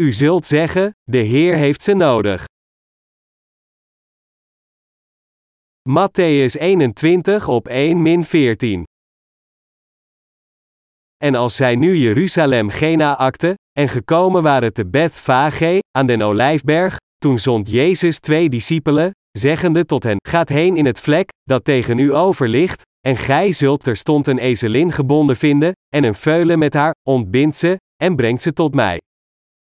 U zult zeggen: De Heer heeft ze nodig. Matthäus 21 op 1 14. En als zij nu Jeruzalem Gena akte, en gekomen waren te Beth-Vage, aan den Olijfberg, toen zond Jezus twee discipelen, zeggende tot hen: Gaat heen in het vlek, dat tegen u over ligt, en gij zult terstond een ezelin gebonden vinden, en een veulen met haar, ontbind ze, en brengt ze tot mij.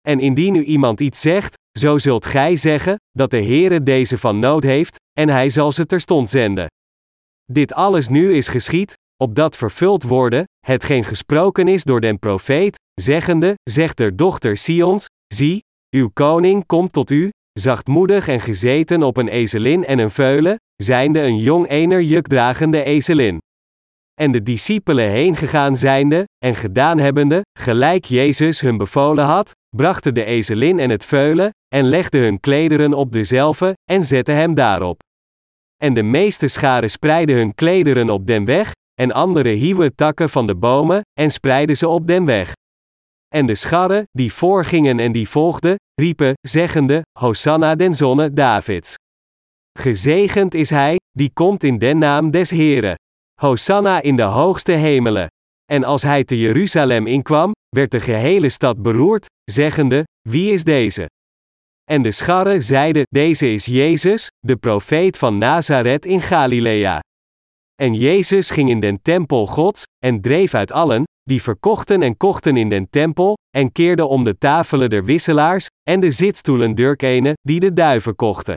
En indien u iemand iets zegt, zo zult gij zeggen, dat de Heere deze van nood heeft, en hij zal ze terstond zenden. Dit alles nu is geschied, opdat vervuld worden, hetgeen gesproken is door den profeet, zeggende, zegt der dochter Sions, zie, uw koning komt tot u, zachtmoedig en gezeten op een ezelin en een veulen, zijnde een jong ener jukdragende ezelin. En de discipelen heen gegaan zijnde, en gedaan hebbende, gelijk Jezus hun bevolen had, brachten de ezelin en het veulen, en legden hun klederen op dezelfde, en zetten hem daarop. En de meeste scharen spreidden hun klederen op den weg, en andere hieuwen takken van de bomen, en spreidden ze op den weg. En de scharren, die voorgingen en die volgden, riepen, zeggende, Hosanna den zonne Davids. Gezegend is hij, die komt in den naam des Heren. Hosanna in de hoogste hemelen. En als hij te Jeruzalem inkwam, werd de gehele stad beroerd, zeggende, wie is deze? En de scharren zeiden, deze is Jezus, de profeet van Nazareth in Galilea. En Jezus ging in den tempel Gods, en dreef uit allen, die verkochten en kochten in den tempel, en keerde om de tafelen der wisselaars, en de zitstoelen durkenen, die de duiven kochten.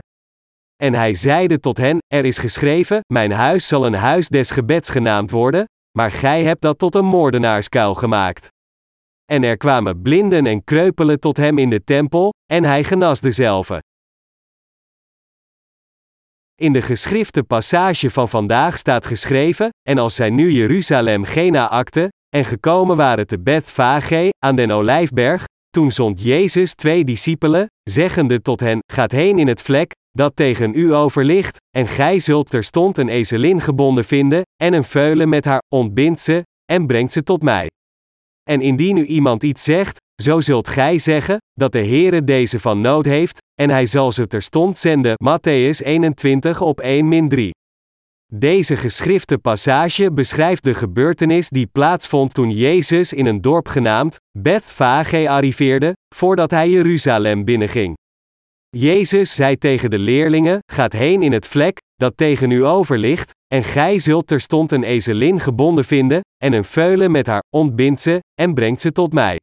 En hij zeide tot hen: Er is geschreven: Mijn huis zal een huis des gebeds genaamd worden, maar gij hebt dat tot een moordenaarskuil gemaakt. En er kwamen blinden en kreupelen tot hem in de tempel, en hij genas dezelve. In de geschrifte passage van vandaag staat geschreven: En als zij nu Jeruzalem Gena akte, en gekomen waren te Beth-Vage, aan den Olijfberg, toen zond Jezus twee discipelen, zeggende tot hen: Gaat heen in het vlek, dat tegen u over ligt, en gij zult terstond een ezelin gebonden vinden, en een veulen met haar, ontbind ze, en brengt ze tot mij. En indien u iemand iets zegt, zo zult gij zeggen, dat de Heere deze van nood heeft, en hij zal ze terstond zenden. Matthäus 21 op 1 3. Deze geschrifte passage beschrijft de gebeurtenis die plaatsvond toen Jezus in een dorp genaamd Beth-Vage arriveerde, voordat hij Jeruzalem binnenging. Jezus zei tegen de leerlingen: Gaat heen in het vlek, dat tegen u over ligt, en gij zult terstond een ezelin gebonden vinden, en een veulen met haar, ontbind ze, en brengt ze tot mij.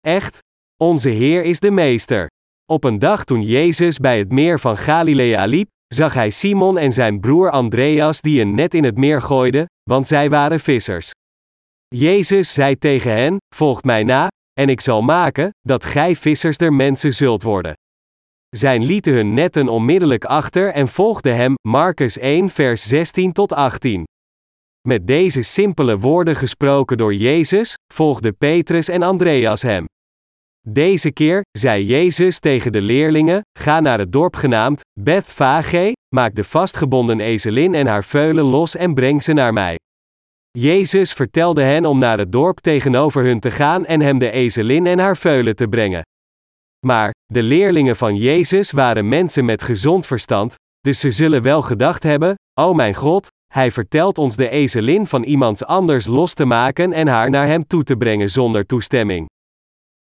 Echt? Onze Heer is de Meester. Op een dag toen Jezus bij het meer van Galilea liep, zag hij Simon en zijn broer Andreas die een net in het meer gooiden, want zij waren vissers. Jezus zei tegen hen: Volgt mij na, en ik zal maken dat gij vissers der mensen zult worden. Zij lieten hun netten onmiddellijk achter en volgden hem, Marcus 1 vers 16 tot 18. Met deze simpele woorden gesproken door Jezus, volgden Petrus en Andreas hem. Deze keer, zei Jezus tegen de leerlingen, ga naar het dorp genaamd, Beth-Vage, maak de vastgebonden ezelin en haar veulen los en breng ze naar mij. Jezus vertelde hen om naar het dorp tegenover hun te gaan en hem de ezelin en haar veulen te brengen. Maar, de leerlingen van Jezus waren mensen met gezond verstand, dus ze zullen wel gedacht hebben: O mijn God, hij vertelt ons de ezelin van iemands anders los te maken en haar naar hem toe te brengen zonder toestemming.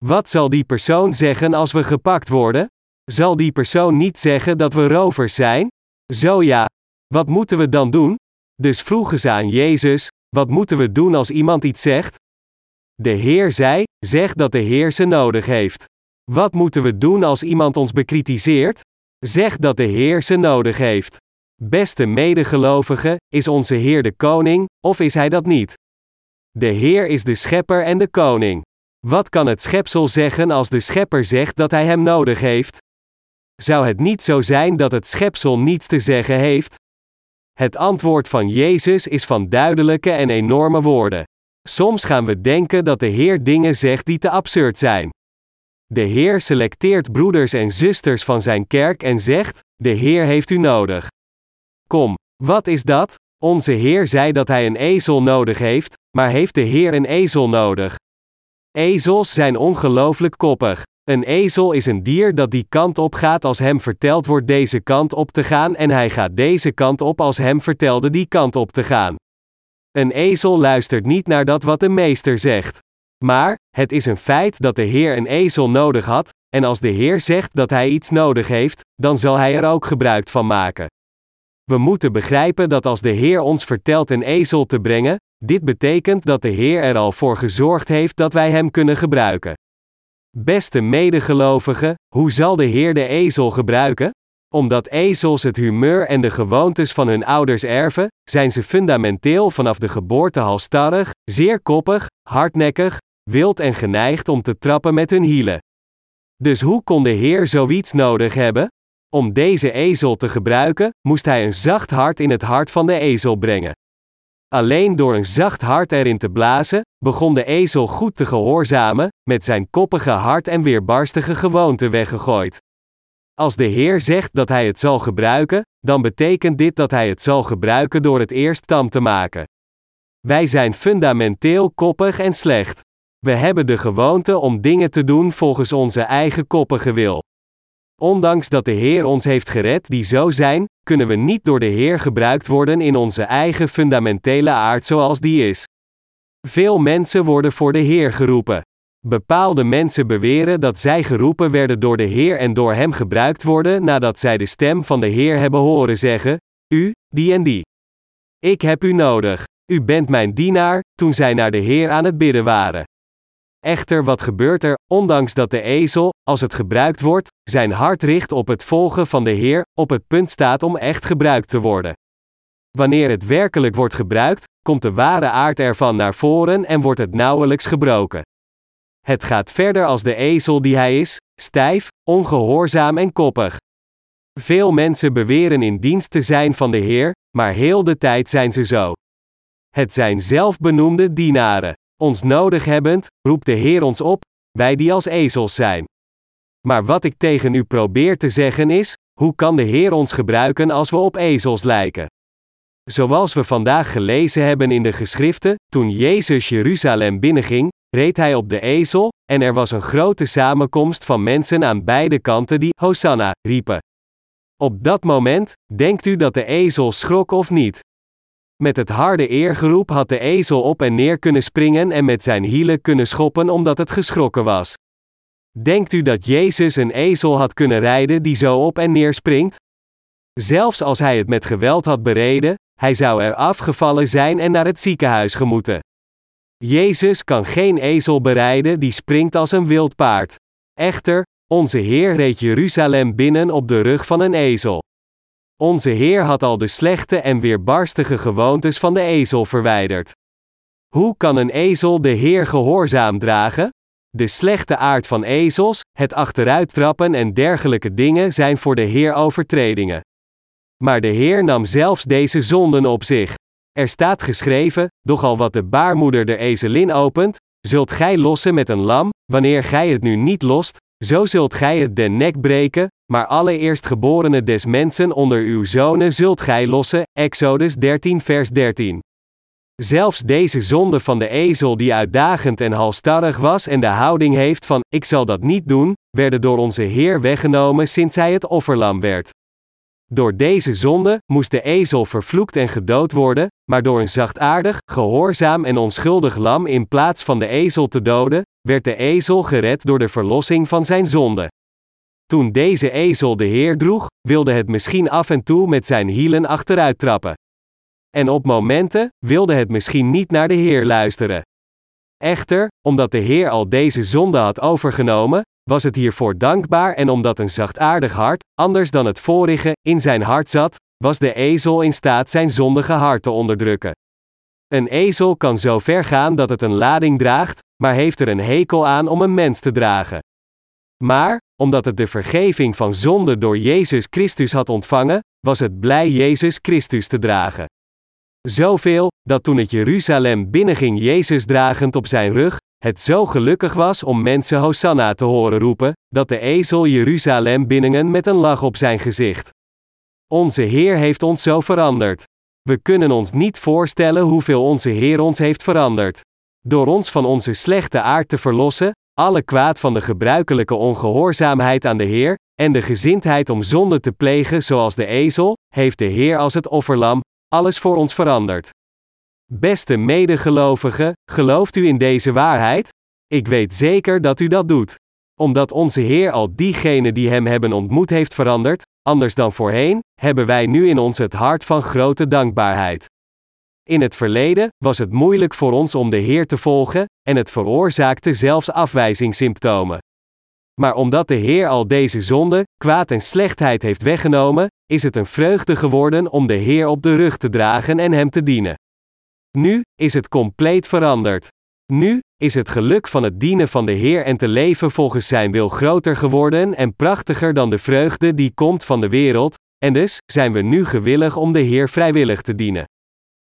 Wat zal die persoon zeggen als we gepakt worden? Zal die persoon niet zeggen dat we rovers zijn? Zo ja. Wat moeten we dan doen? Dus vroegen ze aan Jezus: Wat moeten we doen als iemand iets zegt? De Heer zei: Zeg dat de Heer ze nodig heeft. Wat moeten we doen als iemand ons bekritiseert? Zeg dat de Heer ze nodig heeft. Beste medegelovigen, is onze Heer de koning, of is hij dat niet? De Heer is de schepper en de koning. Wat kan het schepsel zeggen als de schepper zegt dat hij hem nodig heeft? Zou het niet zo zijn dat het schepsel niets te zeggen heeft? Het antwoord van Jezus is van duidelijke en enorme woorden. Soms gaan we denken dat de Heer dingen zegt die te absurd zijn. De Heer selecteert broeders en zusters van zijn kerk en zegt: De Heer heeft u nodig. Kom, wat is dat? Onze Heer zei dat hij een ezel nodig heeft, maar heeft de Heer een ezel nodig? Ezels zijn ongelooflijk koppig. Een ezel is een dier dat die kant op gaat als hem verteld wordt deze kant op te gaan en hij gaat deze kant op als hem vertelde die kant op te gaan. Een ezel luistert niet naar dat wat de meester zegt. Maar, het is een feit dat de Heer een ezel nodig had, en als de Heer zegt dat hij iets nodig heeft, dan zal hij er ook gebruik van maken. We moeten begrijpen dat als de Heer ons vertelt een ezel te brengen, dit betekent dat de Heer er al voor gezorgd heeft dat wij hem kunnen gebruiken. Beste medegelovigen, hoe zal de Heer de ezel gebruiken? Omdat ezels het humeur en de gewoontes van hun ouders erven, zijn ze fundamenteel vanaf de geboorte halstarrig, zeer koppig, hardnekkig, wild en geneigd om te trappen met hun hielen. Dus hoe kon de Heer zoiets nodig hebben? Om deze ezel te gebruiken, moest hij een zacht hart in het hart van de ezel brengen. Alleen door een zacht hart erin te blazen, begon de ezel goed te gehoorzamen, met zijn koppige hart en weerbarstige gewoonte weggegooid. Als de Heer zegt dat hij het zal gebruiken, dan betekent dit dat hij het zal gebruiken door het eerst tam te maken. Wij zijn fundamenteel koppig en slecht. We hebben de gewoonte om dingen te doen volgens onze eigen koppige wil. Ondanks dat de Heer ons heeft gered die zo zijn, kunnen we niet door de Heer gebruikt worden in onze eigen fundamentele aard zoals die is. Veel mensen worden voor de Heer geroepen. Bepaalde mensen beweren dat zij geroepen werden door de Heer en door Hem gebruikt worden nadat zij de stem van de Heer hebben horen zeggen: U, die en die. Ik heb u nodig. U bent mijn dienaar, toen zij naar de Heer aan het bidden waren. Echter, wat gebeurt er, ondanks dat de ezel, als het gebruikt wordt, zijn hart richt op het volgen van de Heer, op het punt staat om echt gebruikt te worden. Wanneer het werkelijk wordt gebruikt, komt de ware aard ervan naar voren en wordt het nauwelijks gebroken. Het gaat verder als de ezel die hij is, stijf, ongehoorzaam en koppig. Veel mensen beweren in dienst te zijn van de Heer, maar heel de tijd zijn ze zo. Het zijn zelfbenoemde dienaren. Ons nodig hebbend, roept de Heer ons op, wij die als ezels zijn. Maar wat ik tegen u probeer te zeggen is: hoe kan de Heer ons gebruiken als we op ezels lijken? Zoals we vandaag gelezen hebben in de geschriften, toen Jezus Jeruzalem binnenging, reed hij op de ezel, en er was een grote samenkomst van mensen aan beide kanten die Hosanna riepen. Op dat moment, denkt u dat de ezel schrok of niet? Met het harde eergeroep had de ezel op en neer kunnen springen en met zijn hielen kunnen schoppen omdat het geschrokken was. Denkt u dat Jezus een ezel had kunnen rijden die zo op en neer springt? Zelfs als hij het met geweld had bereden, hij zou er afgevallen zijn en naar het ziekenhuis gemoeten. Jezus kan geen ezel bereiden die springt als een wild paard. Echter, onze Heer reed Jeruzalem binnen op de rug van een ezel. Onze Heer had al de slechte en weerbarstige gewoontes van de ezel verwijderd. Hoe kan een ezel de Heer gehoorzaam dragen? De slechte aard van ezels, het achteruittrappen en dergelijke dingen zijn voor de Heer overtredingen. Maar de Heer nam zelfs deze zonden op zich. Er staat geschreven: Doch al wat de baarmoeder de ezelin opent, zult gij lossen met een lam, wanneer gij het nu niet lost, zo zult gij het den nek breken, maar alle eerstgeborenen des mensen onder uw zonen zult gij lossen. Exodus 13, vers 13. Zelfs deze zonde van de ezel die uitdagend en halstarrig was en de houding heeft van, ik zal dat niet doen, werden door onze Heer weggenomen sinds hij het offerlam werd. Door deze zonde moest de ezel vervloekt en gedood worden, maar door een zachtaardig, gehoorzaam en onschuldig lam in plaats van de ezel te doden, werd de ezel gered door de verlossing van zijn zonde. Toen deze ezel de Heer droeg, wilde het misschien af en toe met zijn hielen achteruit trappen. En op momenten wilde het misschien niet naar de Heer luisteren. Echter, omdat de Heer al deze zonde had overgenomen, was het hiervoor dankbaar en omdat een zachtaardig hart, anders dan het vorige, in zijn hart zat, was de ezel in staat zijn zondige hart te onderdrukken. Een ezel kan zo ver gaan dat het een lading draagt, maar heeft er een hekel aan om een mens te dragen. Maar, omdat het de vergeving van zonde door Jezus Christus had ontvangen, was het blij Jezus Christus te dragen. Zoveel, dat toen het Jeruzalem binnenging Jezus dragend op zijn rug, het zo gelukkig was om mensen Hosanna te horen roepen, dat de ezel Jeruzalem binnengen met een lach op zijn gezicht. Onze Heer heeft ons zo veranderd. We kunnen ons niet voorstellen hoeveel onze Heer ons heeft veranderd. Door ons van onze slechte aard te verlossen, alle kwaad van de gebruikelijke ongehoorzaamheid aan de Heer, en de gezindheid om zonde te plegen zoals de ezel, heeft de Heer als het offerlam, alles voor ons veranderd. Beste medegelovigen, gelooft u in deze waarheid? Ik weet zeker dat u dat doet. Omdat onze Heer al diegenen die Hem hebben ontmoet heeft veranderd, anders dan voorheen, hebben wij nu in ons het hart van grote dankbaarheid. In het verleden was het moeilijk voor ons om de Heer te volgen, en het veroorzaakte zelfs afwijzingssymptomen. Maar omdat de Heer al deze zonde, kwaad en slechtheid heeft weggenomen, is het een vreugde geworden om de Heer op de rug te dragen en Hem te dienen. Nu is het compleet veranderd. Nu is het geluk van het dienen van de Heer en te leven volgens Zijn wil groter geworden en prachtiger dan de vreugde die komt van de wereld, en dus zijn we nu gewillig om de Heer vrijwillig te dienen.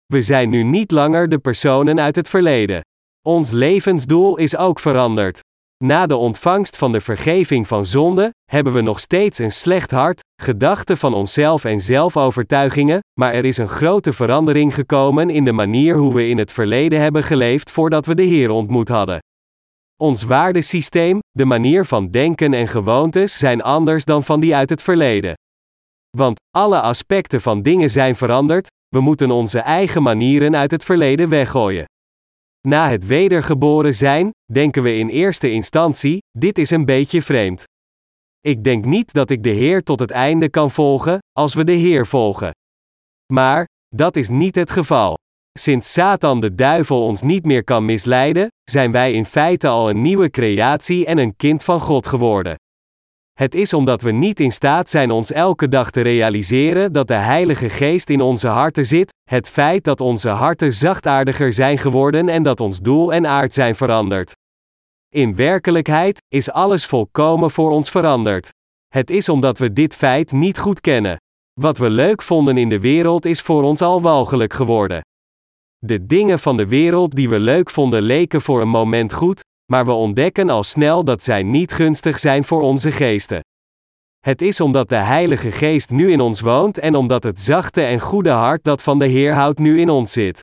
We zijn nu niet langer de personen uit het verleden. Ons levensdoel is ook veranderd. Na de ontvangst van de vergeving van zonde, hebben we nog steeds een slecht hart, gedachten van onszelf en zelfovertuigingen, maar er is een grote verandering gekomen in de manier hoe we in het verleden hebben geleefd voordat we de Heer ontmoet hadden. Ons waardesysteem, de manier van denken en gewoontes zijn anders dan van die uit het verleden. Want alle aspecten van dingen zijn veranderd, we moeten onze eigen manieren uit het verleden weggooien. Na het wedergeboren zijn, denken we in eerste instantie: dit is een beetje vreemd. Ik denk niet dat ik de Heer tot het einde kan volgen, als we de Heer volgen. Maar, dat is niet het geval. Sinds Satan de duivel ons niet meer kan misleiden, zijn wij in feite al een nieuwe creatie en een kind van God geworden. Het is omdat we niet in staat zijn ons elke dag te realiseren dat de Heilige Geest in onze harten zit, het feit dat onze harten zachtaardiger zijn geworden en dat ons doel en aard zijn veranderd. In werkelijkheid is alles volkomen voor ons veranderd. Het is omdat we dit feit niet goed kennen. Wat we leuk vonden in de wereld is voor ons al walgelijk geworden. De dingen van de wereld die we leuk vonden leken voor een moment goed, maar we ontdekken al snel dat zij niet gunstig zijn voor onze geesten. Het is omdat de Heilige Geest nu in ons woont en omdat het zachte en goede hart dat van de Heer houdt nu in ons zit.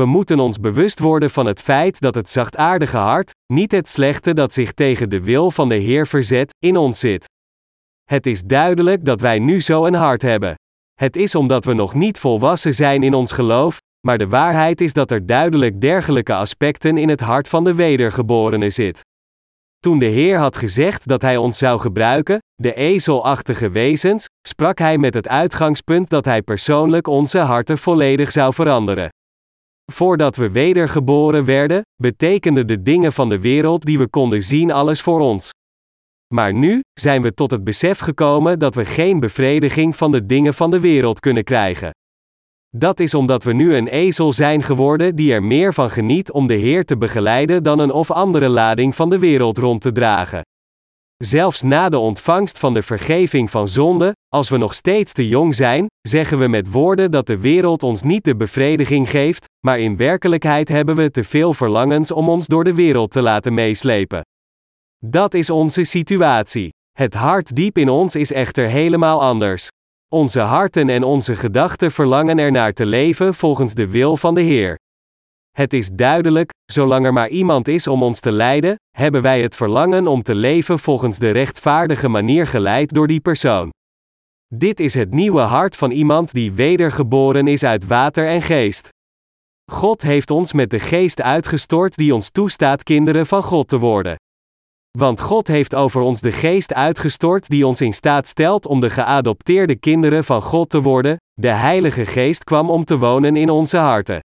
We moeten ons bewust worden van het feit dat het zachtaardige hart, niet het slechte dat zich tegen de wil van de Heer verzet, in ons zit. Het is duidelijk dat wij nu zo een hart hebben. Het is omdat we nog niet volwassen zijn in ons geloof, maar de waarheid is dat er duidelijk dergelijke aspecten in het hart van de wedergeborene zit. Toen de Heer had gezegd dat Hij ons zou gebruiken, de ezelachtige wezens, sprak Hij met het uitgangspunt dat Hij persoonlijk onze harten volledig zou veranderen. Voordat we wedergeboren werden, betekenden de dingen van de wereld die we konden zien alles voor ons. Maar nu zijn we tot het besef gekomen dat we geen bevrediging van de dingen van de wereld kunnen krijgen. Dat is omdat we nu een ezel zijn geworden die er meer van geniet om de Heer te begeleiden dan een of andere lading van de wereld rond te dragen. Zelfs na de ontvangst van de vergeving van zonde, als we nog steeds te jong zijn, zeggen we met woorden dat de wereld ons niet de bevrediging geeft, maar in werkelijkheid hebben we te veel verlangens om ons door de wereld te laten meeslepen. Dat is onze situatie. Het hart diep in ons is echter helemaal anders. Onze harten en onze gedachten verlangen ernaar te leven volgens de wil van de Heer. Het is duidelijk, zolang er maar iemand is om ons te leiden, hebben wij het verlangen om te leven volgens de rechtvaardige manier geleid door die persoon. Dit is het nieuwe hart van iemand die wedergeboren is uit water en geest. God heeft ons met de geest uitgestort die ons toestaat kinderen van God te worden. Want God heeft over ons de geest uitgestort die ons in staat stelt om de geadopteerde kinderen van God te worden, de Heilige Geest kwam om te wonen in onze harten.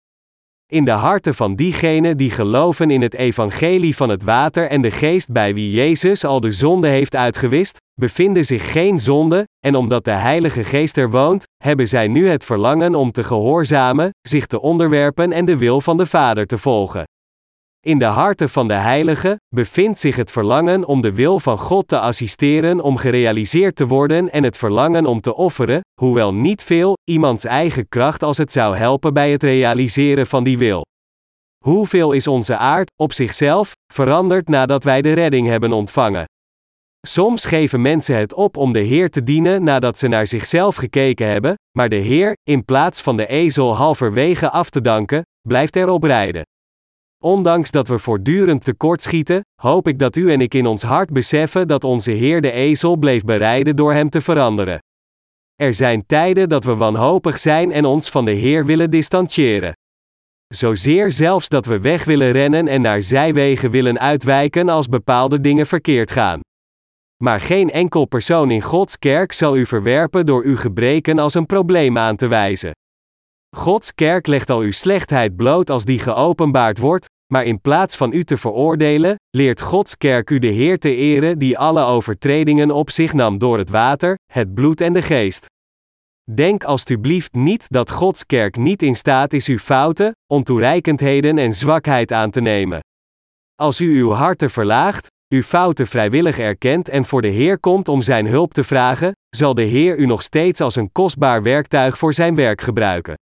In de harten van diegenen die geloven in het evangelie van het water en de geest bij wie Jezus al de zonde heeft uitgewist, bevinden zich geen zonde, en omdat de Heilige Geest er woont, hebben zij nu het verlangen om te gehoorzamen, zich te onderwerpen en de wil van de Vader te volgen. In de harten van de heiligen bevindt zich het verlangen om de wil van God te assisteren om gerealiseerd te worden en het verlangen om te offeren, hoewel niet veel, iemands eigen kracht als het zou helpen bij het realiseren van die wil. Hoeveel is onze aard, op zichzelf, veranderd nadat wij de redding hebben ontvangen? Soms geven mensen het op om de Heer te dienen nadat ze naar zichzelf gekeken hebben, maar de Heer, in plaats van de ezel halverwege af te danken, blijft erop rijden. Ondanks dat we voortdurend tekortschieten, hoop ik dat u en ik in ons hart beseffen dat onze Heer de ezel bleef bereiden door hem te veranderen. Er zijn tijden dat we wanhopig zijn en ons van de Heer willen distancieren. Zozeer zelfs dat we weg willen rennen en naar zijwegen willen uitwijken als bepaalde dingen verkeerd gaan. Maar geen enkel persoon in Gods kerk zal u verwerpen door uw gebreken als een probleem aan te wijzen. Gods kerk legt al uw slechtheid bloot als die geopenbaard wordt, maar in plaats van u te veroordelen, leert Gods kerk u de Heer te eren die alle overtredingen op zich nam door het water, het bloed en de geest. Denk alstublieft niet dat Gods kerk niet in staat is uw fouten, ontoereikendheden en zwakheid aan te nemen. Als u uw harten verlaagt, uw fouten vrijwillig erkent en voor de Heer komt om zijn hulp te vragen, zal de Heer u nog steeds als een kostbaar werktuig voor zijn werk gebruiken.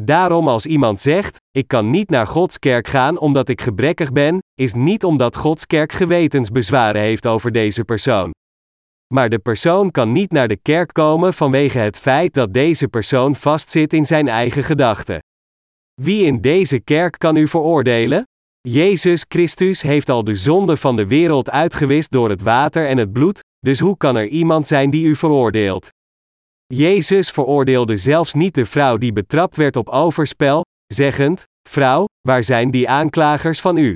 Daarom als iemand zegt, ik kan niet naar Gods kerk gaan omdat ik gebrekkig ben, is niet omdat Gods kerk gewetensbezwaren heeft over deze persoon. Maar de persoon kan niet naar de kerk komen vanwege het feit dat deze persoon vastzit in zijn eigen gedachten. Wie in deze kerk kan u veroordelen? Jezus Christus heeft al de zonde van de wereld uitgewist door het water en het bloed, dus hoe kan er iemand zijn die u veroordeelt? Jezus veroordeelde zelfs niet de vrouw die betrapt werd op overspel, zeggend: Vrouw, waar zijn die aanklagers van u?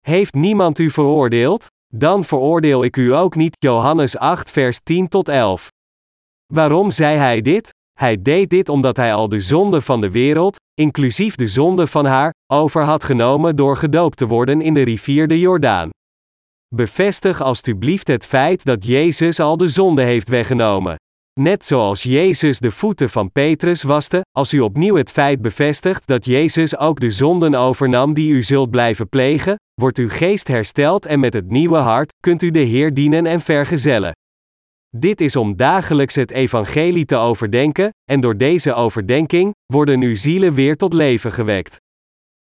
Heeft niemand u veroordeeld? Dan veroordeel ik u ook niet. Johannes 8, vers 10 tot 11. Waarom zei hij dit? Hij deed dit omdat hij al de zonde van de wereld, inclusief de zonde van haar, over had genomen door gedoopt te worden in de rivier de Jordaan. Bevestig alstublieft het feit dat Jezus al de zonde heeft weggenomen. Net zoals Jezus de voeten van Petrus waste, als u opnieuw het feit bevestigt dat Jezus ook de zonden overnam die u zult blijven plegen, wordt uw geest hersteld en met het nieuwe hart kunt u de Heer dienen en vergezellen. Dit is om dagelijks het evangelie te overdenken, en door deze overdenking worden uw zielen weer tot leven gewekt.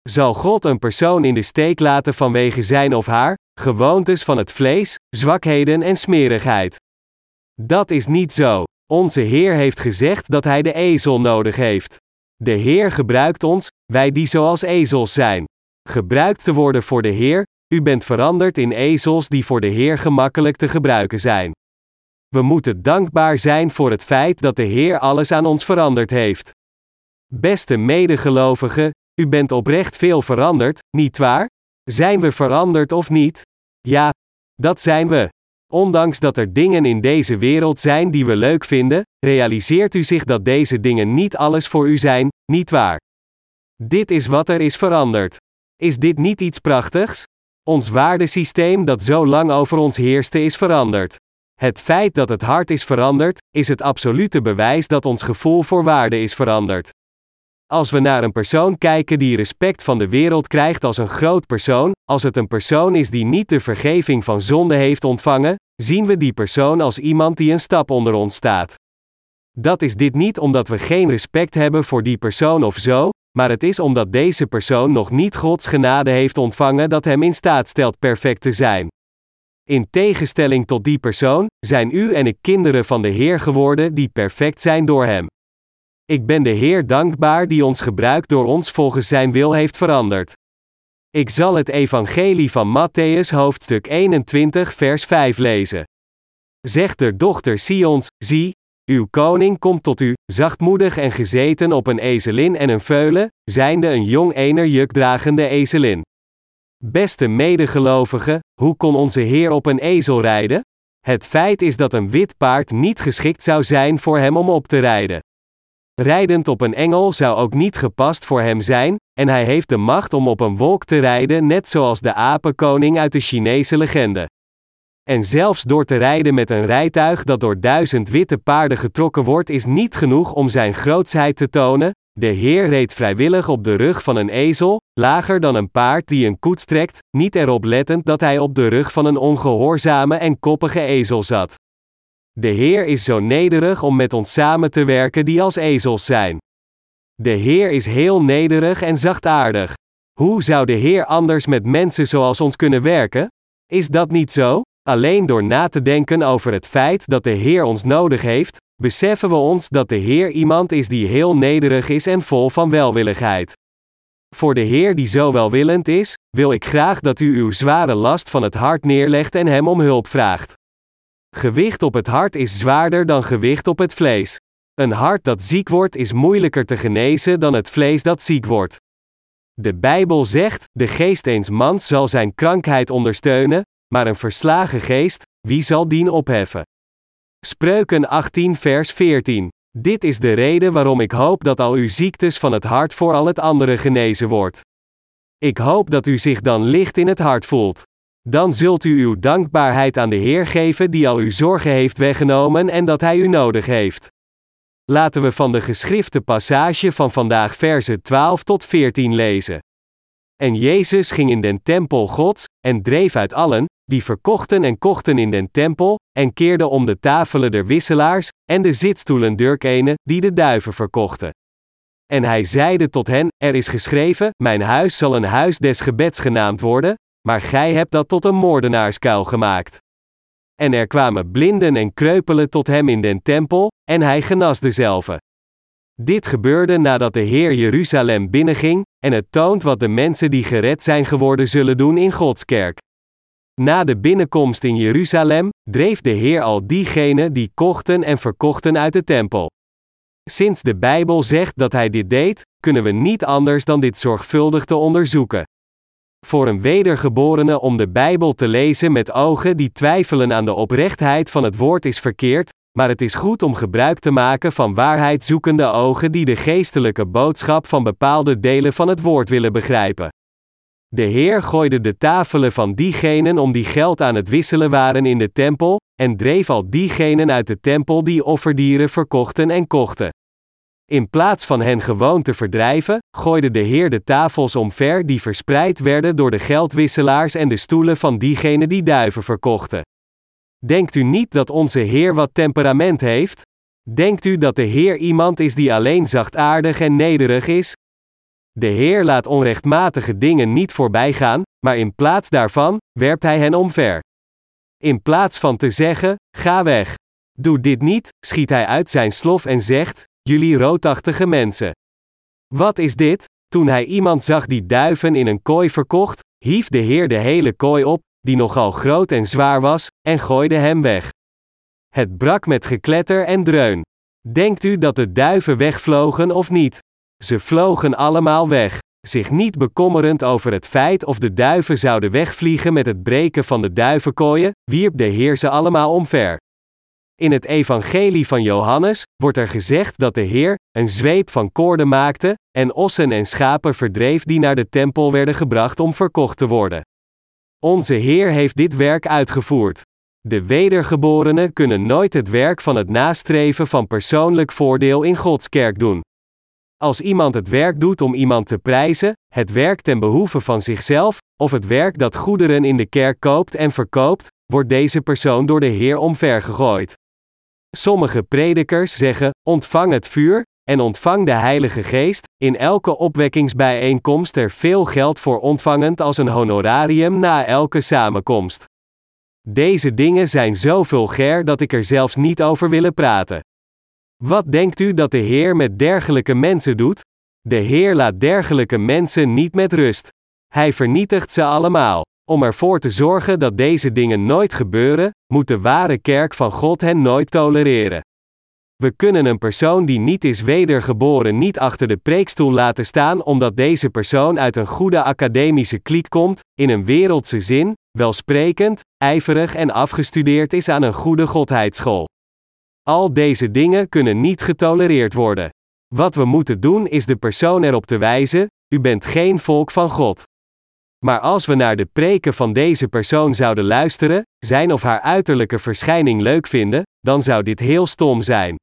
Zal God een persoon in de steek laten vanwege zijn of haar gewoontes van het vlees, zwakheden en smerigheid? Dat is niet zo. Onze Heer heeft gezegd dat Hij de ezel nodig heeft. De Heer gebruikt ons, wij die zoals ezels zijn. Gebruikt te worden voor de Heer, u bent veranderd in ezels die voor de Heer gemakkelijk te gebruiken zijn. We moeten dankbaar zijn voor het feit dat de Heer alles aan ons veranderd heeft. Beste medegelovigen, u bent oprecht veel veranderd, niet waar? Zijn we veranderd of niet? Ja, dat zijn we. Ondanks dat er dingen in deze wereld zijn die we leuk vinden, realiseert u zich dat deze dingen niet alles voor u zijn, niet waar? Dit is wat er is veranderd. Is dit niet iets prachtigs? Ons waardesysteem dat zo lang over ons heerste is veranderd. Het feit dat het hart is veranderd, is het absolute bewijs dat ons gevoel voor waarde is veranderd. Als we naar een persoon kijken die respect van de wereld krijgt als een groot persoon, als het een persoon is die niet de vergeving van zonde heeft ontvangen, zien we die persoon als iemand die een stap onder ons staat. Dat is dit niet omdat we geen respect hebben voor die persoon of zo, maar het is omdat deze persoon nog niet Gods genade heeft ontvangen dat hem in staat stelt perfect te zijn. In tegenstelling tot die persoon, zijn u en ik kinderen van de Heer geworden die perfect zijn door Hem. Ik ben de Heer dankbaar die ons gebruikt door ons volgens Zijn wil heeft veranderd. Ik zal het Evangelie van Matthäus hoofdstuk 21 vers 5 lezen. Zegt de dochter Sions, zie, uw koning komt tot u, zachtmoedig en gezeten op een ezelin en een veulen, zijnde een jong ener jukdragende ezelin. Beste medegelovigen, hoe kon onze Heer op een ezel rijden? Het feit is dat een wit paard niet geschikt zou zijn voor hem om op te rijden. Rijdend op een engel zou ook niet gepast voor hem zijn, en hij heeft de macht om op een wolk te rijden, net zoals de apenkoning uit de Chinese legende. En zelfs door te rijden met een rijtuig dat door duizend witte paarden getrokken wordt, is niet genoeg om zijn grootsheid te tonen. De Heer reed vrijwillig op de rug van een ezel, lager dan een paard die een koets trekt, niet erop lettend dat hij op de rug van een ongehoorzame en koppige ezel zat. De Heer is zo nederig om met ons samen te werken die als ezels zijn. De Heer is heel nederig en zachtaardig. Hoe zou de Heer anders met mensen zoals ons kunnen werken? Is dat niet zo? Alleen door na te denken over het feit dat de Heer ons nodig heeft, beseffen we ons dat de Heer iemand is die heel nederig is en vol van welwilligheid. Voor de Heer die zo welwillend is, wil ik graag dat u uw zware last van het hart neerlegt en hem om hulp vraagt. Gewicht op het hart is zwaarder dan gewicht op het vlees. Een hart dat ziek wordt is moeilijker te genezen dan het vlees dat ziek wordt. De Bijbel zegt: de geest eens mans zal zijn krankheid ondersteunen, maar een verslagen geest, wie zal dien opheffen? Spreuken 18, vers 14. Dit is de reden waarom ik hoop dat al uw ziektes van het hart voor al het andere genezen wordt. Ik hoop dat u zich dan licht in het hart voelt. Dan zult u uw dankbaarheid aan de Heer geven die al uw zorgen heeft weggenomen en dat Hij u nodig heeft. Laten we van de geschrifte passage van vandaag verse 12 tot 14 lezen. En Jezus ging in den tempel Gods, en dreef uit allen, die verkochten en kochten in den tempel, en keerde om de tafelen der wisselaars, en de zitstoelen durkenen, die de duiven verkochten. En hij zeide tot hen: Er is geschreven: Mijn huis zal een huis des gebeds genaamd worden, maar gij hebt dat tot een moordenaarskuil gemaakt. En er kwamen blinden en kreupelen tot hem in den tempel, en hij genas dezelve. Dit gebeurde nadat de Heer Jeruzalem binnenging, en het toont wat de mensen die gered zijn geworden zullen doen in Gods kerk. Na de binnenkomst in Jeruzalem, dreef de Heer al diegenen die kochten en verkochten uit de tempel. Sinds de Bijbel zegt dat hij dit deed, kunnen we niet anders dan dit zorgvuldig te onderzoeken. Voor een wedergeborene om de Bijbel te lezen met ogen die twijfelen aan de oprechtheid van het woord is verkeerd, maar het is goed om gebruik te maken van waarheidzoekende ogen die de geestelijke boodschap van bepaalde delen van het woord willen begrijpen. De Heer gooide de tafelen van diegenen om die geld aan het wisselen waren in de tempel, en dreef al diegenen uit de tempel die offerdieren verkochten en kochten. In plaats van hen gewoon te verdrijven, gooide de Heer de tafels omver die verspreid werden door de geldwisselaars en de stoelen van diegenen die duiven verkochten. Denkt u niet dat onze Heer wat temperament heeft? Denkt u dat de Heer iemand is die alleen zachtaardig en nederig is? De Heer laat onrechtmatige dingen niet voorbij gaan, maar in plaats daarvan werpt Hij hen omver. In plaats van te zeggen: Ga weg. Doe dit niet, schiet Hij uit zijn slof en zegt: Jullie roodachtige mensen. Wat is dit? Toen hij iemand zag die duiven in een kooi verkocht, hief de Heer de hele kooi op, die nogal groot en zwaar was, en gooide hem weg. Het brak met gekletter en dreun. Denkt u dat de duiven wegvlogen of niet? Ze vlogen allemaal weg. Zich niet bekommerend over het feit of de duiven zouden wegvliegen met het breken van de duivenkooien, wierp de Heer ze allemaal omver. In het Evangelie van Johannes wordt er gezegd dat de Heer een zweep van koorden maakte en ossen en schapen verdreef die naar de tempel werden gebracht om verkocht te worden. Onze Heer heeft dit werk uitgevoerd. De wedergeborenen kunnen nooit het werk van het nastreven van persoonlijk voordeel in Gods kerk doen. Als iemand het werk doet om iemand te prijzen, het werk ten behoeve van zichzelf, of het werk dat goederen in de kerk koopt en verkoopt, wordt deze persoon door de Heer omvergegooid. Sommige predikers zeggen: ontvang het vuur en ontvang de Heilige Geest, in elke opwekkingsbijeenkomst er veel geld voor ontvangend als een honorarium na elke samenkomst. Deze dingen zijn zo vulgair dat ik er zelfs niet over willen praten. Wat denkt u dat de Heer met dergelijke mensen doet? De Heer laat dergelijke mensen niet met rust. Hij vernietigt ze allemaal. Om ervoor te zorgen dat deze dingen nooit gebeuren, moet de ware kerk van God hen nooit tolereren. We kunnen een persoon die niet is wedergeboren niet achter de preekstoel laten staan omdat deze persoon uit een goede academische kliek komt, in een wereldse zin, welsprekend, ijverig en afgestudeerd is aan een goede godheidsschool. Al deze dingen kunnen niet getolereerd worden. Wat we moeten doen is de persoon erop te wijzen: u bent geen volk van God. Maar als we naar de preken van deze persoon zouden luisteren, zijn of haar uiterlijke verschijning leuk vinden, dan zou dit heel stom zijn.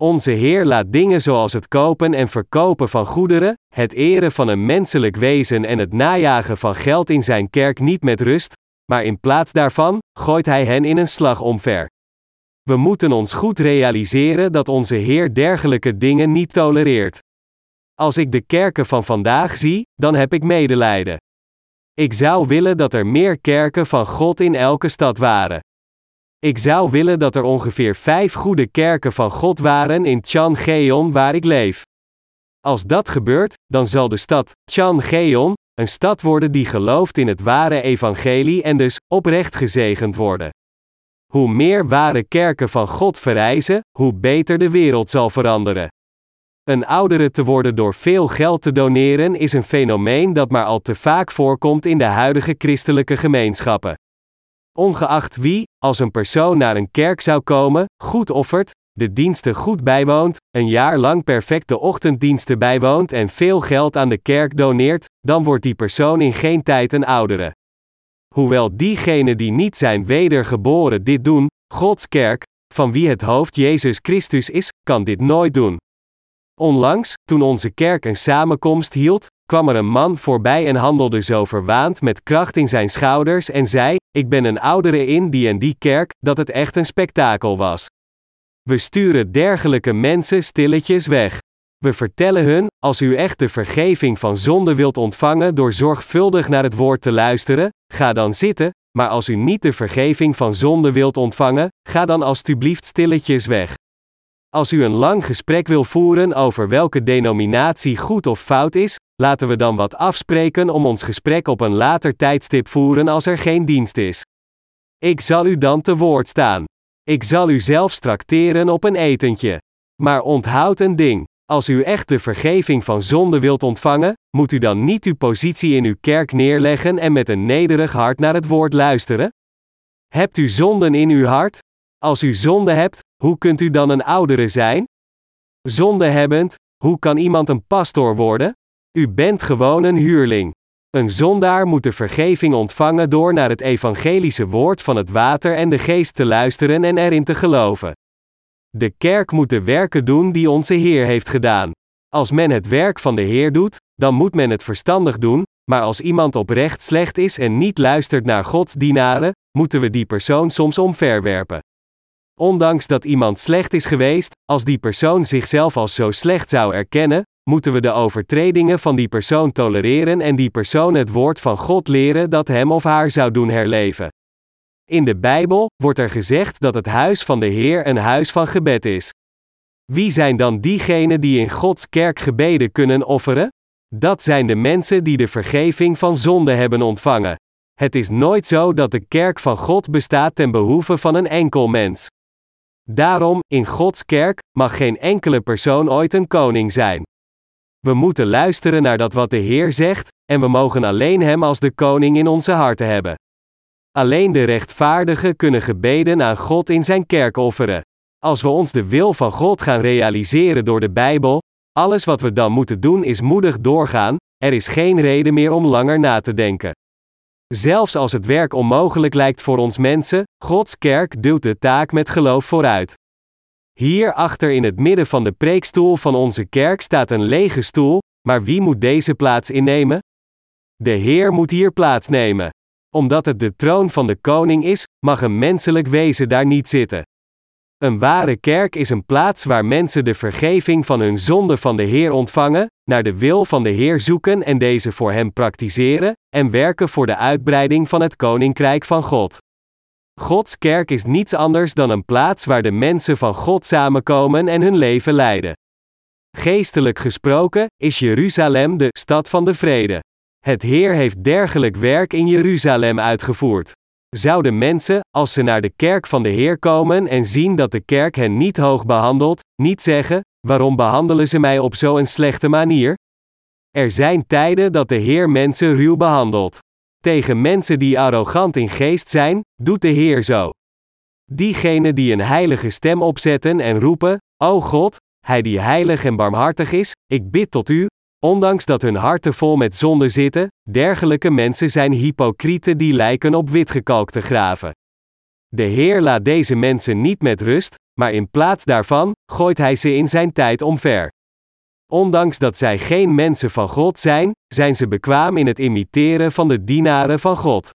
Onze Heer laat dingen zoals het kopen en verkopen van goederen, het eren van een menselijk wezen en het najagen van geld in zijn kerk niet met rust, maar in plaats daarvan gooit Hij hen in een slag omver. We moeten ons goed realiseren dat onze Heer dergelijke dingen niet tolereert. Als ik de kerken van vandaag zie, dan heb ik medelijden. Ik zou willen dat er meer kerken van God in elke stad waren. Ik zou willen dat er ongeveer vijf goede kerken van God waren in Changeon waar ik leef. Als dat gebeurt, dan zal de stad Changeon een stad worden die gelooft in het ware evangelie en dus oprecht gezegend worden. Hoe meer ware kerken van God verrijzen, hoe beter de wereld zal veranderen. Een oudere te worden door veel geld te doneren is een fenomeen dat maar al te vaak voorkomt in de huidige christelijke gemeenschappen. Ongeacht wie, als een persoon naar een kerk zou komen, goed offert, de diensten goed bijwoont, een jaar lang perfecte ochtenddiensten bijwoont en veel geld aan de kerk doneert, dan wordt die persoon in geen tijd een oudere. Hoewel diegenen die niet zijn wedergeboren dit doen, Gods kerk, van wie het hoofd Jezus Christus is, kan dit nooit doen. Onlangs, toen onze kerk een samenkomst hield, kwam er een man voorbij en handelde zo verwaand met kracht in zijn schouders en zei: Ik ben een oudere in die en die kerk, dat het echt een spektakel was. We sturen dergelijke mensen stilletjes weg. We vertellen hun: als u echt de vergeving van zonde wilt ontvangen door zorgvuldig naar het woord te luisteren, ga dan zitten, maar als u niet de vergeving van zonde wilt ontvangen, ga dan alstublieft stilletjes weg. Als u een lang gesprek wil voeren over welke denominatie goed of fout is, laten we dan wat afspreken om ons gesprek op een later tijdstip voeren als er geen dienst is. Ik zal u dan te woord staan. Ik zal u zelfs trakteren op een etentje. Maar onthoud een ding. Als u echt de vergeving van zonde wilt ontvangen, moet u dan niet uw positie in uw kerk neerleggen en met een nederig hart naar het woord luisteren? Hebt u zonden in uw hart? Als u zonde hebt, hoe kunt u dan een oudere zijn? Zonde hebbend, hoe kan iemand een pastoor worden? U bent gewoon een huurling. Een zondaar moet de vergeving ontvangen door naar het evangelische woord van het water en de geest te luisteren en erin te geloven. De kerk moet de werken doen die onze Heer heeft gedaan. Als men het werk van de Heer doet, dan moet men het verstandig doen, maar als iemand oprecht slecht is en niet luistert naar Gods dienaren, moeten we die persoon soms omverwerpen. Ondanks dat iemand slecht is geweest, als die persoon zichzelf als zo slecht zou erkennen, moeten we de overtredingen van die persoon tolereren en die persoon het woord van God leren dat hem of haar zou doen herleven. In de Bijbel wordt er gezegd dat het huis van de Heer een huis van gebed is. Wie zijn dan diegenen die in Gods kerk gebeden kunnen offeren? Dat zijn de mensen die de vergeving van zonde hebben ontvangen. Het is nooit zo dat de kerk van God bestaat ten behoeve van een enkel mens. Daarom, in Gods kerk, mag geen enkele persoon ooit een koning zijn. We moeten luisteren naar dat wat de Heer zegt, en we mogen alleen Hem als de koning in onze harten hebben. Alleen de rechtvaardigen kunnen gebeden aan God in Zijn kerk offeren. Als we ons de wil van God gaan realiseren door de Bijbel, alles wat we dan moeten doen is moedig doorgaan, er is geen reden meer om langer na te denken. Zelfs als het werk onmogelijk lijkt voor ons mensen, Gods kerk duwt de taak met geloof vooruit. Hier achter in het midden van de preekstoel van onze kerk staat een lege stoel, maar wie moet deze plaats innemen? De Heer moet hier plaatsnemen. Omdat het de troon van de koning is, mag een menselijk wezen daar niet zitten. Een ware kerk is een plaats waar mensen de vergeving van hun zonde van de Heer ontvangen, naar de wil van de Heer zoeken en deze voor hem praktiseren, en werken voor de uitbreiding van het koninkrijk van God. Gods kerk is niets anders dan een plaats waar de mensen van God samenkomen en hun leven leiden. Geestelijk gesproken is Jeruzalem de stad van de vrede. Het Heer heeft dergelijk werk in Jeruzalem uitgevoerd. Zouden mensen, als ze naar de kerk van de Heer komen en zien dat de kerk hen niet hoog behandelt, niet zeggen: Waarom behandelen ze mij op zo'n slechte manier? Er zijn tijden dat de Heer mensen ruw behandelt. Tegen mensen die arrogant in geest zijn, doet de Heer zo. Diegenen die een heilige stem opzetten en roepen: O God, Hij die heilig en barmhartig is, ik bid tot U, ondanks dat hun harten vol met zonde zitten, dergelijke mensen zijn hypocrieten die lijken op witgekalkte graven. De Heer laat deze mensen niet met rust, maar in plaats daarvan gooit Hij ze in zijn tijd omver. Ondanks dat zij geen mensen van God zijn, zijn ze bekwaam in het imiteren van de dienaren van God.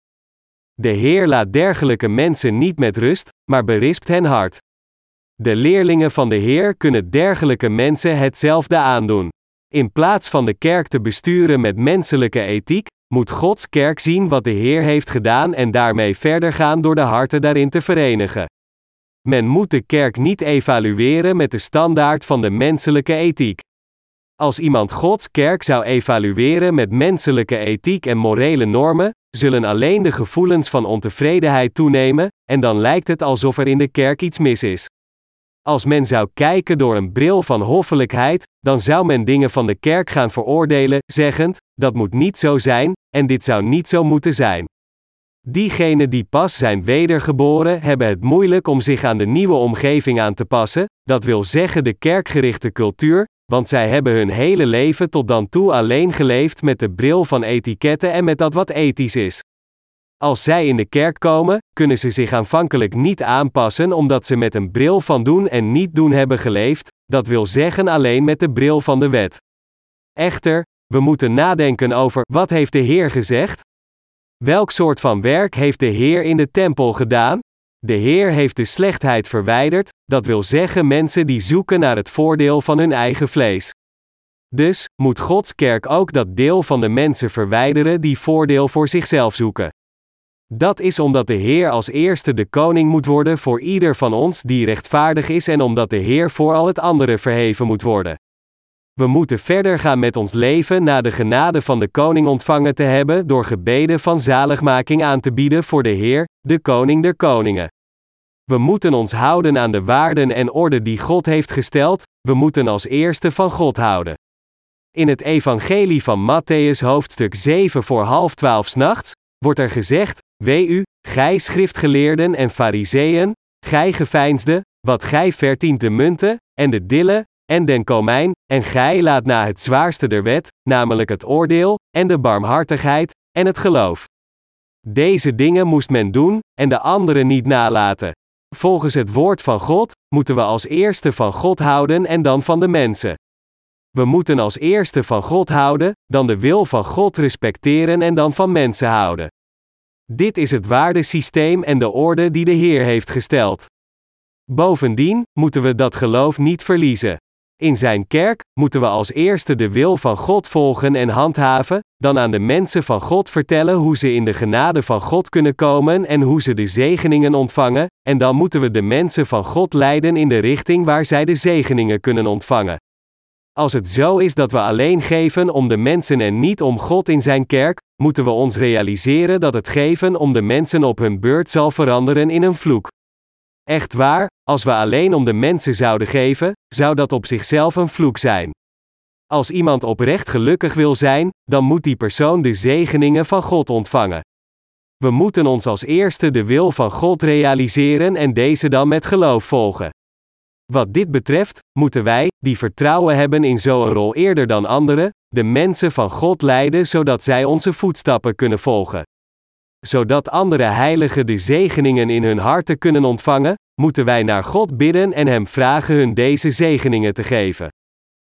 De Heer laat dergelijke mensen niet met rust, maar berispt hen hard. De leerlingen van de Heer kunnen dergelijke mensen hetzelfde aandoen. In plaats van de kerk te besturen met menselijke ethiek, moet Gods kerk zien wat de Heer heeft gedaan en daarmee verder gaan door de harten daarin te verenigen. Men moet de kerk niet evalueren met de standaard van de menselijke ethiek. Als iemand Gods kerk zou evalueren met menselijke ethiek en morele normen, zullen alleen de gevoelens van ontevredenheid toenemen, en dan lijkt het alsof er in de kerk iets mis is. Als men zou kijken door een bril van hoffelijkheid, dan zou men dingen van de kerk gaan veroordelen, zeggend: dat moet niet zo zijn, en dit zou niet zo moeten zijn. Diegenen die pas zijn wedergeboren hebben het moeilijk om zich aan de nieuwe omgeving aan te passen, dat wil zeggen de kerkgerichte cultuur, want zij hebben hun hele leven tot dan toe alleen geleefd met de bril van etiketten en met dat wat ethisch is. Als zij in de kerk komen, kunnen ze zich aanvankelijk niet aanpassen omdat ze met een bril van doen en niet doen hebben geleefd, dat wil zeggen alleen met de bril van de wet. Echter, we moeten nadenken over wat heeft de Heer gezegd? Welk soort van werk heeft de Heer in de tempel gedaan? De Heer heeft de slechtheid verwijderd, dat wil zeggen mensen die zoeken naar het voordeel van hun eigen vlees. Dus moet Gods kerk ook dat deel van de mensen verwijderen die voordeel voor zichzelf zoeken. Dat is omdat de Heer als eerste de koning moet worden voor ieder van ons die rechtvaardig is en omdat de Heer voor al het andere verheven moet worden. We moeten verder gaan met ons leven na de genade van de koning ontvangen te hebben door gebeden van zaligmaking aan te bieden voor de Heer, de koning der koningen. We moeten ons houden aan de waarden en orde die God heeft gesteld, we moeten als eerste van God houden. In het evangelie van Matthäus hoofdstuk 7 voor half twaalf nachts, wordt er gezegd, Wee u, gij schriftgeleerden en fariseeën, gij geveinsde, wat gij verdient de munten, en de dille, en den komijn, en gij laat na het zwaarste der wet, namelijk het oordeel, en de barmhartigheid, en het geloof. Deze dingen moest men doen, en de andere niet nalaten. Volgens het woord van God, moeten we als eerste van God houden en dan van de mensen. We moeten als eerste van God houden, dan de wil van God respecteren en dan van mensen houden. Dit is het waardesysteem en de orde die de Heer heeft gesteld. Bovendien moeten we dat geloof niet verliezen. In zijn kerk moeten we als eerste de wil van God volgen en handhaven, dan aan de mensen van God vertellen hoe ze in de genade van God kunnen komen en hoe ze de zegeningen ontvangen, en dan moeten we de mensen van God leiden in de richting waar zij de zegeningen kunnen ontvangen. Als het zo is dat we alleen geven om de mensen en niet om God in zijn kerk, moeten we ons realiseren dat het geven om de mensen op hun beurt zal veranderen in een vloek. Echt waar, als we alleen om de mensen zouden geven, zou dat op zichzelf een vloek zijn. Als iemand oprecht gelukkig wil zijn, dan moet die persoon de zegeningen van God ontvangen. We moeten ons als eerste de wil van God realiseren en deze dan met geloof volgen. Wat dit betreft, moeten wij, die vertrouwen hebben in zo'n rol eerder dan anderen, de mensen van God leiden zodat zij onze voetstappen kunnen volgen. Zodat andere heiligen de zegeningen in hun harten kunnen ontvangen, moeten wij naar God bidden en Hem vragen hun deze zegeningen te geven.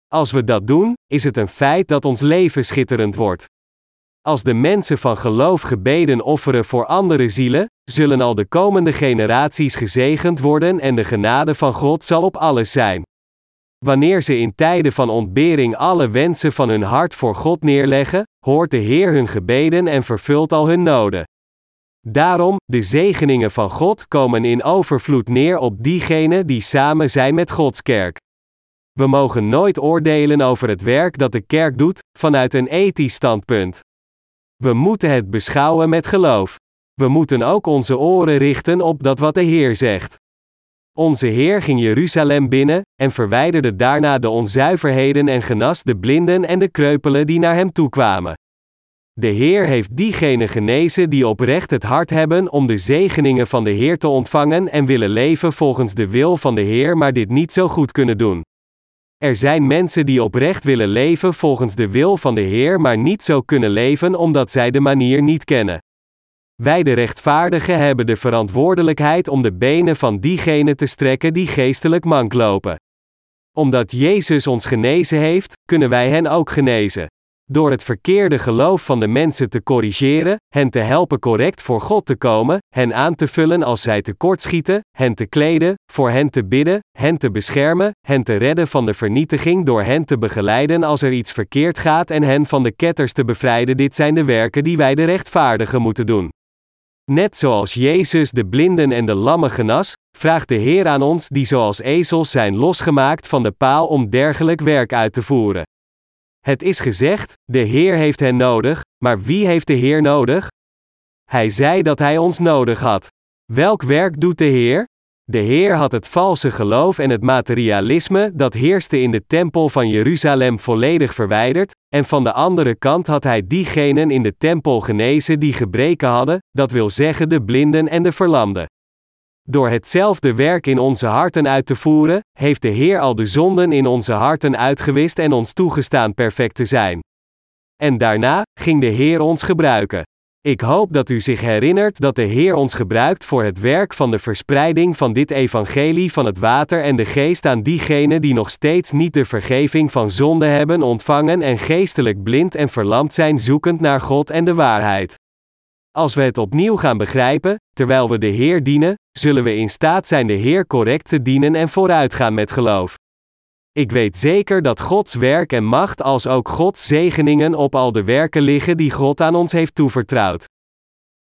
Als we dat doen, is het een feit dat ons leven schitterend wordt. Als de mensen van geloof gebeden offeren voor andere zielen, zullen al de komende generaties gezegend worden en de genade van God zal op alles zijn. Wanneer ze in tijden van ontbering alle wensen van hun hart voor God neerleggen, hoort de Heer hun gebeden en vervult al hun noden. Daarom, de zegeningen van God komen in overvloed neer op diegenen die samen zijn met Gods kerk. We mogen nooit oordelen over het werk dat de kerk doet, vanuit een ethisch standpunt. We moeten het beschouwen met geloof. We moeten ook onze oren richten op dat wat de Heer zegt. Onze Heer ging Jeruzalem binnen, en verwijderde daarna de onzuiverheden en genas de blinden en de kreupelen die naar hem toekwamen. De Heer heeft diegenen genezen die oprecht het hart hebben om de zegeningen van de Heer te ontvangen en willen leven volgens de wil van de Heer, maar dit niet zo goed kunnen doen. Er zijn mensen die oprecht willen leven volgens de wil van de Heer, maar niet zo kunnen leven omdat zij de manier niet kennen. Wij de rechtvaardigen hebben de verantwoordelijkheid om de benen van diegenen te strekken die geestelijk mank lopen. Omdat Jezus ons genezen heeft, kunnen wij hen ook genezen. Door het verkeerde geloof van de mensen te corrigeren, hen te helpen correct voor God te komen, hen aan te vullen als zij tekortschieten, hen te kleden, voor hen te bidden, hen te beschermen, hen te redden van de vernietiging door hen te begeleiden als er iets verkeerd gaat en hen van de ketters te bevrijden. Dit zijn de werken die wij de rechtvaardigen moeten doen. Net zoals Jezus de blinden en de lammen genas, vraagt de Heer aan ons die zoals ezels zijn losgemaakt van de paal om dergelijk werk uit te voeren. Het is gezegd: de Heer heeft hen nodig, maar wie heeft de Heer nodig? Hij zei dat hij ons nodig had. Welk werk doet de Heer? De Heer had het valse geloof en het materialisme dat heerste in de tempel van Jeruzalem volledig verwijderd, en van de andere kant had Hij diegenen in de tempel genezen die gebreken hadden, dat wil zeggen de blinden en de verlamden. Door hetzelfde werk in onze harten uit te voeren, heeft de Heer al de zonden in onze harten uitgewist en ons toegestaan perfect te zijn. En daarna ging de Heer ons gebruiken. Ik hoop dat u zich herinnert dat de Heer ons gebruikt voor het werk van de verspreiding van dit evangelie van het water en de geest aan diegenen die nog steeds niet de vergeving van zonde hebben ontvangen en geestelijk blind en verlamd zijn zoekend naar God en de waarheid. Als we het opnieuw gaan begrijpen, terwijl we de Heer dienen, zullen we in staat zijn de Heer correct te dienen en vooruitgaan met geloof. Ik weet zeker dat Gods werk en macht als ook Gods zegeningen op al de werken liggen die God aan ons heeft toevertrouwd.